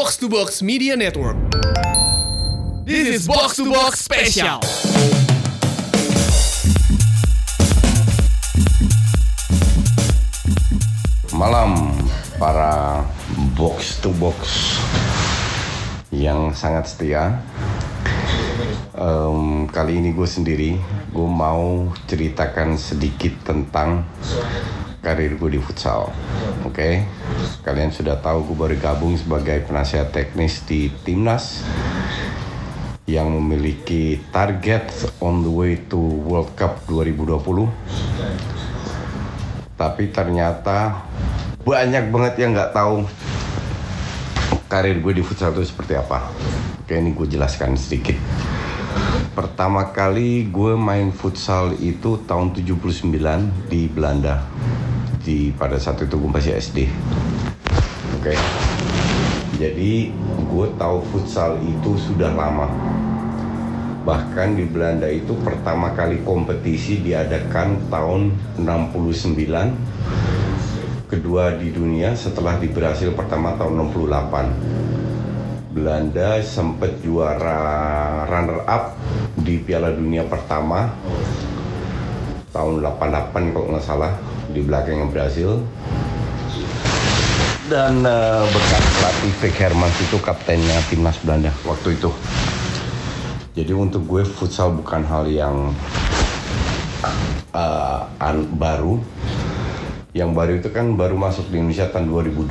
Box to Box Media Network. This is Box to Box Special. Malam para box to box yang sangat setia. Em, kali ini gue sendiri, gue mau ceritakan sedikit tentang karir gue di futsal. Oke, kalian sudah tahu gue baru gabung sebagai penasihat teknis di timnas yang memiliki target on the way to World Cup 2020 tapi ternyata banyak banget yang nggak tahu karir gue di futsal itu seperti apa. Oke ini gue jelaskan sedikit. Pertama kali gue main futsal itu tahun 79 di Belanda. Di pada saat itu gue masih SD. Oke. Jadi gue tahu futsal itu sudah lama. Bahkan di Belanda itu pertama kali kompetisi diadakan tahun 69 kedua di dunia setelah di Brasil pertama tahun 68 Belanda sempat juara runner up di Piala Dunia pertama tahun 88 kalau nggak salah di belakangnya Brasil dan eh, bekas pelatih Vic Hermans itu kaptennya timnas Belanda waktu itu jadi untuk gue futsal bukan hal yang uh, an- baru. Yang baru itu kan baru masuk di Indonesia tahun 2002.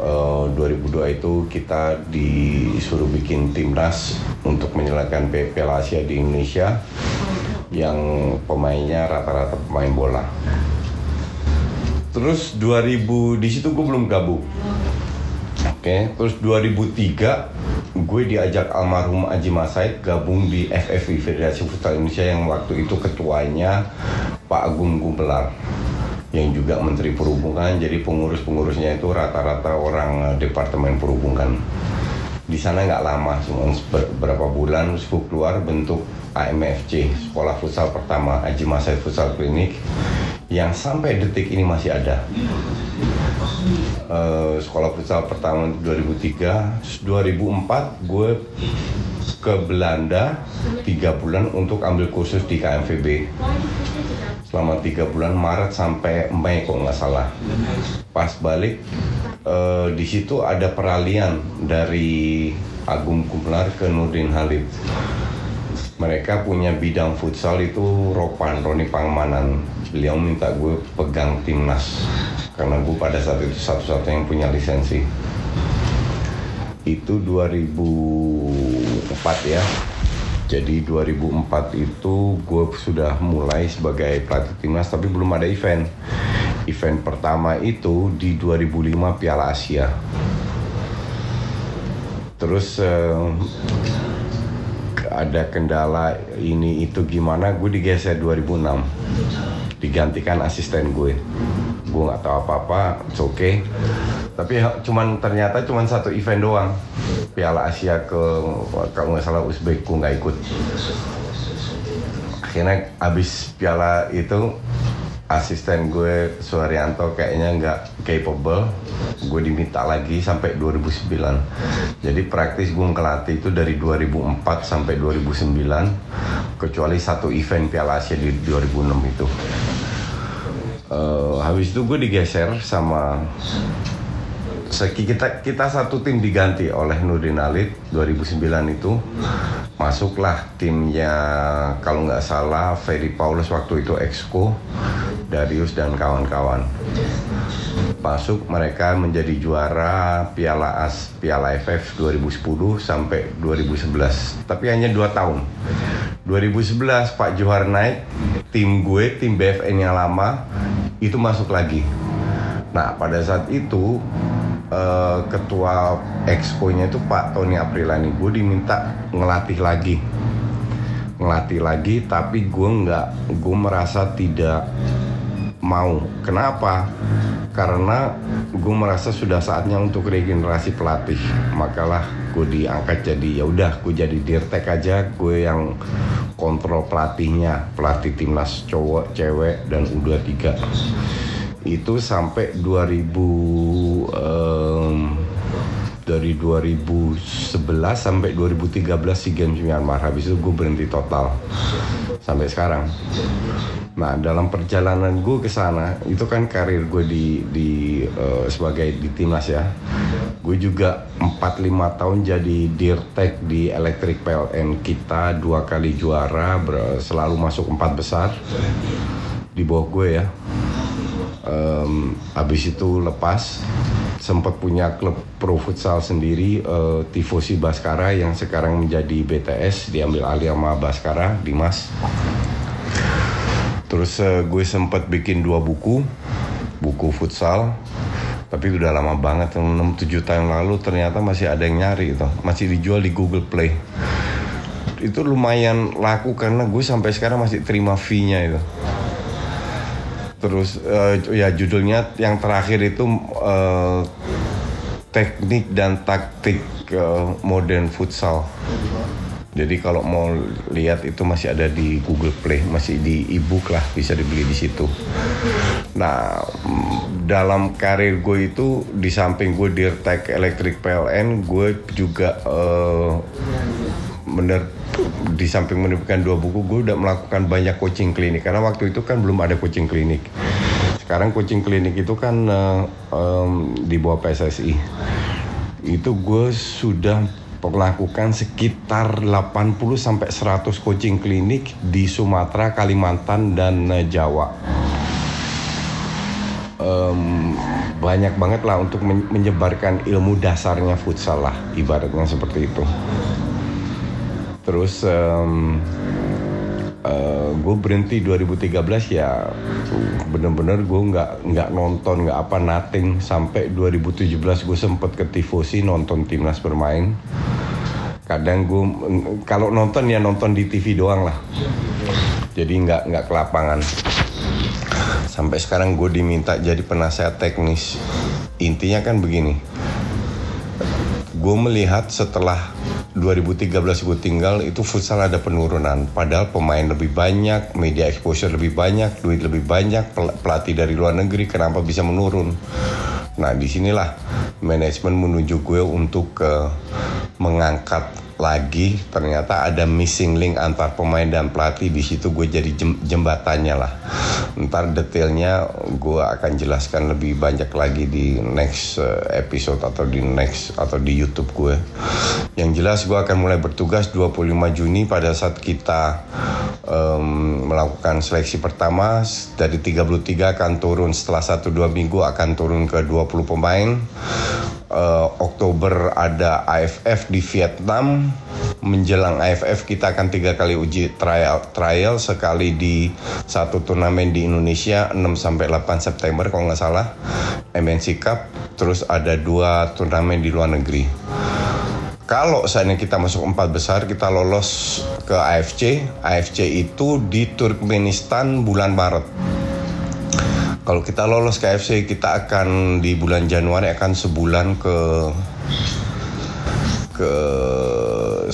Uh, 2002 itu kita disuruh bikin timnas untuk menyalakan Piala Asia di Indonesia yang pemainnya rata-rata pemain bola. Terus 2000 di situ gue belum gabung. Oke, terus 2003 gue diajak almarhum Aji Masaid gabung di FFI Federasi Futsal Indonesia yang waktu itu ketuanya Pak Agung Gumelar yang juga Menteri Perhubungan. Jadi pengurus-pengurusnya itu rata-rata orang eh, Departemen Perhubungan. Di sana nggak lama cuma beberapa bulan gue keluar bentuk AMFC Sekolah Futsal Pertama Aji Masaid Futsal Klinik yang sampai detik ini masih ada. Eh, sekolah futsal pertama 2003 Terus 2004 gue ke Belanda tiga bulan untuk ambil kursus di KMVB selama tiga bulan Maret sampai Mei kok nggak salah. Pas balik eh, di situ ada peralihan dari Agung Gumelar ke Nurdin Halid mereka punya bidang futsal itu Ropan Roni Pangmanan. Beliau minta gue pegang timnas. Karena gue pada saat itu satu-satunya yang punya lisensi. Itu 2004 ya. Jadi 2004 itu gue sudah mulai sebagai pelatih timnas tapi belum ada event. Event pertama itu di 2005 Piala Asia. Terus eh, ada kendala ini itu gimana gue digeser 2006 digantikan asisten gue. Gue nggak tahu apa-apa it's okay. Tapi cuman ternyata cuman satu event doang. Piala Asia ke kalau nggak salah Uzbek gue nggak ikut. Akhirnya abis piala itu asisten gue Suharyanto kayaknya nggak capable. Gue diminta lagi sampai 2009 jadi praktis gue ngelatih itu dari 2004 sampai 2009 kecuali satu event Piala Asia di 2006 itu. Eh, habis itu gue digeser sama kita kita satu tim diganti oleh Nurdin Halid 2009 itu. Masuklah timnya kalau nggak salah Ferry Paulus waktu itu Exco Darius dan kawan-kawan. Masuk mereka menjadi juara Piala As Piala FF 2010 sampai 2011 tapi hanya dua tahun. 2011 Pak Johar naik tim gue tim BFN yang lama itu masuk lagi. Nah pada saat itu eh, ketua expo-nya itu Pak Tony Aprilani gue diminta ngelatih lagi. Ngelatih lagi tapi gue nggak gue merasa tidak mau. Kenapa? Karena gue merasa sudah saatnya untuk regenerasi pelatih. Makalah gue diangkat jadi ya udah gue jadi dirtek aja. Gue yang kontrol pelatihnya pelatih timnas cowok cewek dan U23 itu sampai 2000 em, dari 2011 sampai 2013 SEA Games Myanmar. Habis itu gue berhenti total. Sampai sekarang nah dalam perjalanan gue ke sana itu kan karir gue di di uh, sebagai di timnas ya. Gue juga 4-5 tahun jadi dirtek di Electric PLN kita dua kali juara selalu masuk empat besar di bawah gue ya. Um, habis itu lepas sempat punya klub pro futsal sendiri uh, Tifosi Baskara yang sekarang menjadi BTS diambil alih sama Baskara Dimas terus uh, gue sempat bikin dua buku buku futsal tapi udah lama banget 6-7 tahun lalu ternyata masih ada yang nyari itu. Masih dijual di Google Play. Itu lumayan laku karena gue sampai sekarang masih terima fee-nya itu. Terus uh, ya judulnya yang terakhir itu uh, teknik dan taktik uh, modern futsal jadi kalau mau lihat itu masih ada di Google Play, masih di ebook lah, bisa dibeli di situ. Nah, dalam karir gue itu di samping gue dirtek elektrik PLN, gue juga uh, bener di samping menerbitkan dua buku gue udah melakukan banyak coaching klinik. Karena waktu itu kan belum ada coaching klinik. Sekarang coaching klinik itu kan uh, um, di bawah PSSI itu gue sudah melakukan sekitar 80 sampai 100 coaching klinik di Sumatera, Kalimantan dan uh, Jawa. Um, banyak banget lah untuk menyebarkan ilmu dasarnya futsal lah ibaratnya seperti itu terus um, eh, gue berhenti 2013 ya bener-bener gue nggak nggak nonton nggak apa nothing. Sampai 2017 gue sempet ke tifosi nonton timnas bermain. Kadang gue kalau nonton ya nonton di TV doang lah. Jadi nggak nggak ke lapangan. Sampai sekarang gue diminta jadi penasehat teknis. Intinya kan begini. Gue melihat setelah 2013 gue tinggal itu futsal ada penurunan. Padahal pemain lebih banyak media exposure lebih banyak duit lebih banyak pelatih dari luar negeri kenapa bisa menurun? Nah di sinilah manajemen menuju gue untuk uh, mengangkat lagi ternyata ada missing link antar pemain dan pelatih. Di situ gue jadi jembatannya lah. Ntar detailnya gue akan jelaskan lebih banyak lagi di next eh, episode atau di next atau di YouTube gue yang jelas gue akan mulai bertugas 25 Juni pada saat kita um, melakukan seleksi pertama. Dari 33 akan turun. Setelah 1-2 minggu akan turun ke 20 pemain uh, Oktober ada AFF di Vietnam. Menjelang AFF kita akan tiga kali uji trial trial sekali di satu turnamen di Indonesia 6 sampai 8 September kalau nggak salah MNC Cup. Terus ada dua turnamen di luar negeri. Kalau saatnya kita masuk empat besar kita lolos ke AFC AFC itu di Turkmenistan bulan Maret kalau kita lolos ke AFC kita akan di bulan Januari akan sebulan ke ke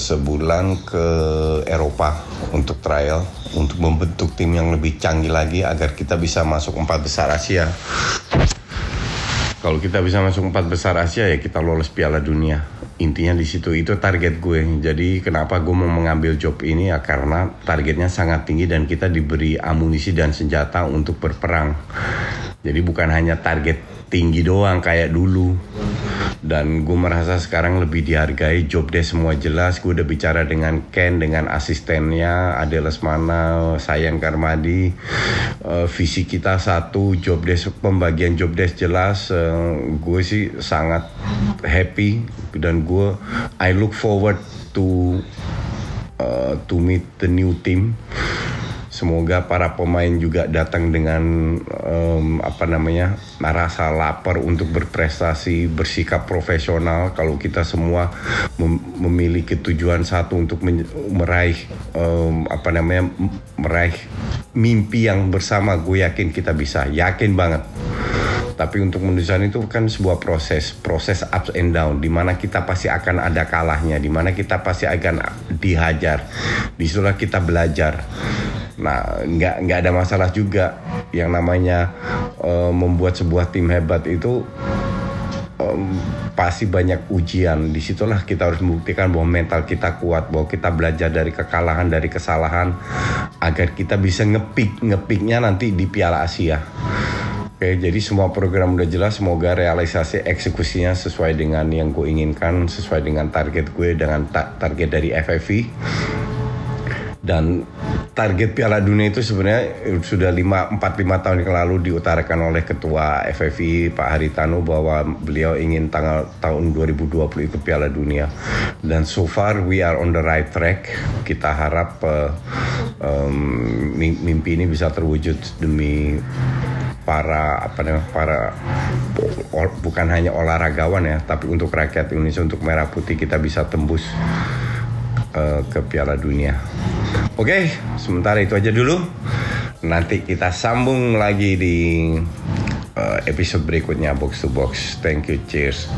sebulan ke Eropa untuk trial untuk membentuk tim yang lebih canggih lagi agar kita bisa masuk empat besar Asia. Kalau kita bisa masuk empat besar Asia ya kita lolos Piala Dunia. Intinya di situ itu target gue. Jadi kenapa gue mau mengambil job ini ya karena targetnya sangat tinggi dan kita diberi amunisi dan senjata untuk berperang. Jadi bukan hanya target tinggi doang kayak dulu. Dan gue merasa sekarang lebih dihargai, job desk semua jelas. Gue udah bicara dengan Ken, dengan asistennya, Ade Lesmana, Sayang Karmadi. Uh, visi kita satu, job desk, pembagian job desk jelas. Uh, gue sih sangat happy dan gue I look forward to uh, to meet the new team Semoga para pemain juga datang dengan um, apa namanya rasa lapar untuk berprestasi, bersikap profesional. Kalau kita semua mem memiliki tujuan satu untuk meraih um, apa namanya meraih mimpi yang bersama, gue yakin kita bisa, yakin banget. Tapi untuk menuju itu kan sebuah proses, proses ups and down, di mana kita pasti akan ada kalahnya, di mana kita pasti akan dihajar. Di situlah kita belajar Nah, nggak nggak ada masalah juga yang namanya uh, membuat sebuah tim hebat itu um, pasti banyak ujian. Di situlah kita harus membuktikan bahwa mental kita kuat, bahwa kita belajar dari kekalahan, dari kesalahan, agar kita bisa ngepik ngepiknya nanti di Piala Asia. Oke, jadi semua program udah jelas. Semoga realisasi eksekusinya sesuai dengan yang gue inginkan, sesuai dengan target gue, dengan ta target dari FFV dan target Piala Dunia itu sebenarnya sudah 5 4 5 tahun yang lalu diutarakan oleh ketua FFI Pak Haritanu bahwa beliau ingin tanggal tahun 2020 ikut Piala Dunia. Dan so far we are on the right track. Kita harap uh, um, mimpi ini bisa terwujud demi para apa namanya para bukan hanya olahragawan ya tapi untuk rakyat Indonesia untuk merah putih kita bisa tembus uh, ke Piala Dunia. Oke, sementara itu aja dulu. Nanti kita sambung lagi di uh, episode berikutnya Box to Box. Thank you, cheers.